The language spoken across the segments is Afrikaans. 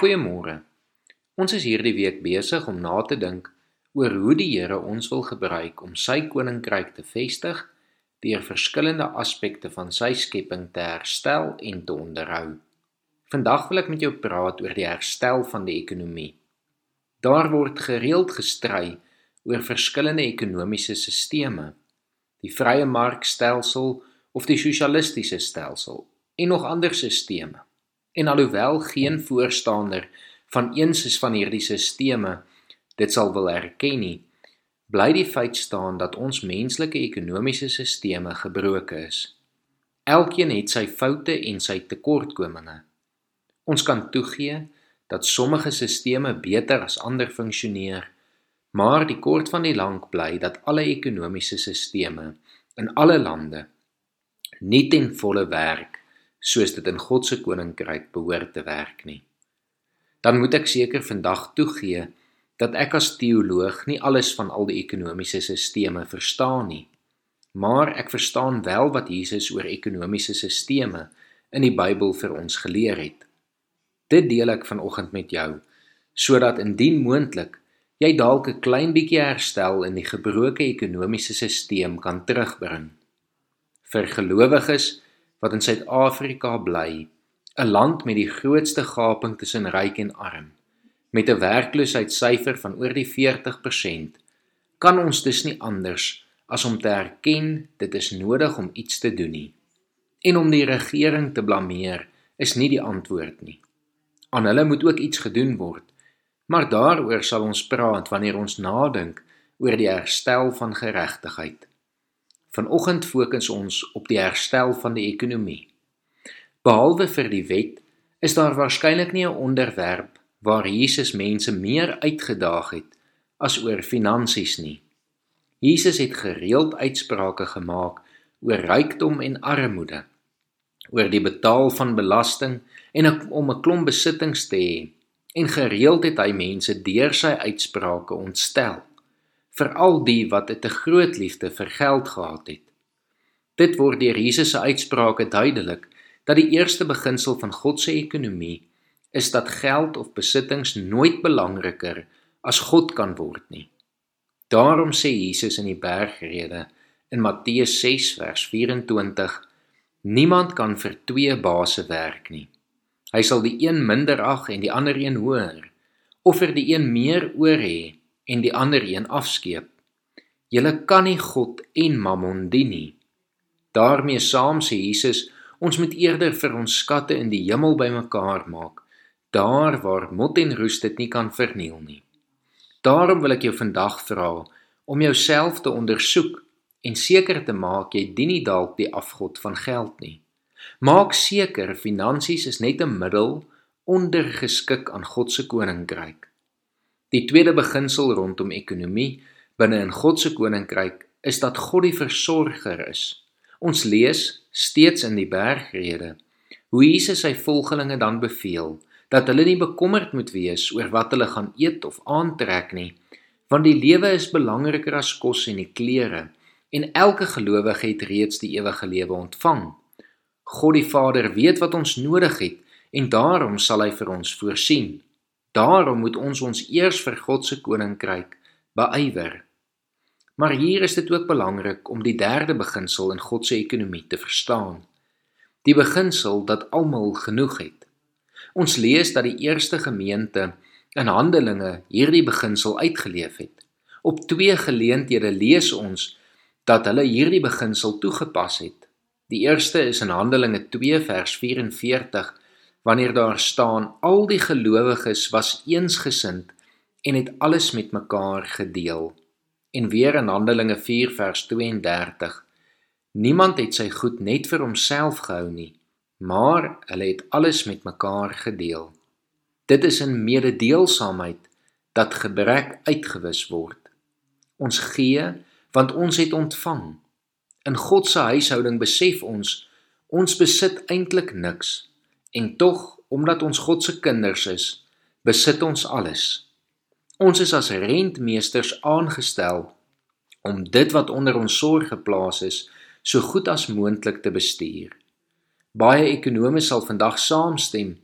Goeiemôre. Ons is hierdie week besig om na te dink oor hoe die Here ons wil gebruik om sy koninkryk te vestig deur verskillende aspekte van sy skepping te herstel en te onderhou. Vandag wil ek met jou praat oor die herstel van die ekonomie. Daar word gereeld gestry oor verskillende ekonomiese stelsels, die vrye markstelsel of die sosialistiese stelsel en nog ander stelsels. En alhoewel geen voorstander van eens is van hierdie sisteme dit sal wil erken nie, bly die feit staan dat ons menslike ekonomiese sisteme gebroke is. Elkeen het sy foute en sy tekortkominge. Ons kan toegee dat sommige sisteme beter as ander funksioneer, maar die kort van die lank bly dat alle ekonomiese sisteme in alle lande nie ten volle werk soos dit in God se koninkryk behoort te werk nie. Dan moet ek seker vandag toegee dat ek as teoloog nie alles van al die ekonomiese sisteme verstaan nie. Maar ek verstaan wel wat Jesus oor ekonomiese sisteme in die Bybel vir ons geleer het. Dit deel ek vanoggend met jou sodat indien moontlik jy dalk 'n klein bietjie herstel in die gebroke ekonomiese stelsel kan terugbring. Vir gelowiges wat in Suid-Afrika bly, 'n land met die grootste gaping tussen ryk en arm, met 'n werkloosheidssyfer van oor die 40%, kan ons dus nie anders as om te erken dit is nodig om iets te doen nie. En om die regering te blameer is nie die antwoord nie. Aan hulle moet ook iets gedoen word. Maar daaroor sal ons praat wanneer ons nadink oor die herstel van geregtigheid. Vanoggend fokus ons op die herstel van die ekonomie. Behalwe vir die wet, is daar waarskynlik nie 'n onderwerp waar Jesus mense meer uitgedaag het as oor finansies nie. Jesus het gereeld uitsprake gemaak oor rykdom en armoede, oor die betaal van belasting en om 'n klomp besittings te hê. En gereeld het hy mense deur sy uitsprake ontstel veral die wat 'n te groot liefde vir geld gehad het. Dit word deur Jesus se uitsprake duidelik dat die eerste beginsel van God se ekonomie is dat geld of besittings nooit belangriker as God kan word nie. Daarom sê Jesus in die bergrede in Matteus 6 vers 24: Niemand kan vir twee baase werk nie. Hy sal die een minder ag en die ander een hoër, of vir die een meer oor hê en die ander een afskeep. Julle kan nie God en Mammon dien nie. daarmee saam sê Jesus, ons moet eerder vir ons skatte in die hemel bymekaar maak, daar waar mot en roes dit nie kan verniel nie. Daarom wil ek jou vandag vra om jouself te ondersoek en seker te maak jy dien nie dalk die afgod van geld nie. Maak seker finansies is net 'n middel ondergeskik aan God se koninkryk. Die tweede beginsel rondom ekonomie binne in God se koninkryk is dat God die versorger is. Ons lees steeds in die bergrede hoe Jesus sy volgelinge dan beveel dat hulle nie bekommerd moet wees oor wat hulle gaan eet of aantrek nie, want die lewe is belangriker as kos en die klere en elke gelowige het reeds die ewige lewe ontvang. God die Vader weet wat ons nodig het en daarom sal hy vir ons voorsien. Daarom moet ons ons eers vir God se koninkryk beywer. Maar hier is dit ook belangrik om die derde beginsel in God se ekonomie te verstaan. Die beginsel dat almal genoeg het. Ons lees dat die eerste gemeente in Handelinge hierdie beginsel uitgeleef het. Op twee geleenthede lees ons dat hulle hierdie beginsel toegepas het. Die eerste is in Handelinge 2 vers 44 wanneer daar staan al die gelowiges was eensgesind en het alles met mekaar gedeel. En weer in Handelinge 4 vers 32 Niemand het sy goed net vir homself gehou nie, maar hulle het alles met mekaar gedeel. Dit is in mededeelsaamheid dat gebrek uitgewis word. Ons gee want ons het ontvang. In God se huishouding besef ons ons besit eintlik niks En tog, omdat ons God se kinders is, besit ons alles. Ons is as rentmeesters aangestel om dit wat onder ons sorg geplaas is, so goed as moontlik te bestuur. Baie ekonome sal vandag saamstem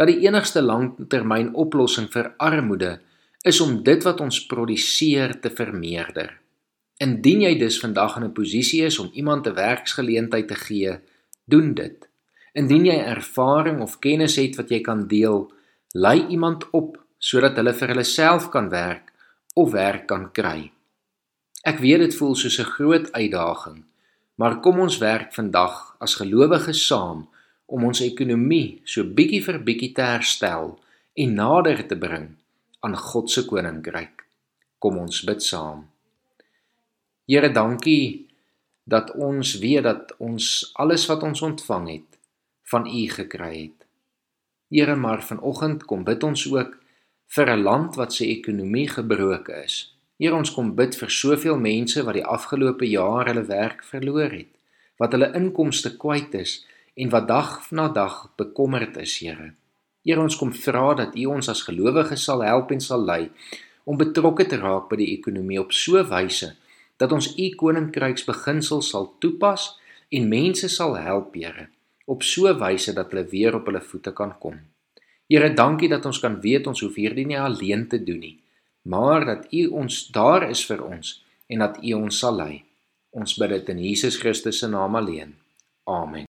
dat die enigste langtermyn oplossing vir armoede is om dit wat ons produseer te vermeerder. Indien jy dus vandag in 'n posisie is om iemand 'n werksgeleentheid te gee, doen dit. Indien jy ervaring of kennis het wat jy kan deel, lei iemand op sodat hulle vir hulle self kan werk of werk kan kry. Ek weet dit voel soos 'n groot uitdaging, maar kom ons werk vandag as gelowiges saam om ons ekonomie so bietjie vir bietjie te herstel en nader te bring aan God se koninkryk. Kom ons bid saam. Here, dankie dat ons weet dat ons alles wat ons ontvang het van U gekry het. Here, maar vanoggend kom bid ons ook vir 'n land wat se ekonomie gebroke is. Here, ons kom bid vir soveel mense wat die afgelope jaar hulle werk verloor het, wat hulle inkomste kwyt is en wat dag na dag bekommerd is, Here. Here ons kom vra dat U ons as gelowiges sal help en sal lei om betrokke te raak by die ekonomie op so 'n wyse dat ons U koninkryks beginsels sal toepas en mense sal help, Here, op so 'n wyse dat hulle weer op hulle voete kan kom. Here, dankie dat ons kan weet ons hoef hierdie nie alleen te doen nie, maar dat U ons daar is vir ons en dat U ons sal lei. Ons bid dit in Jesus Christus se naam alleen. Amen.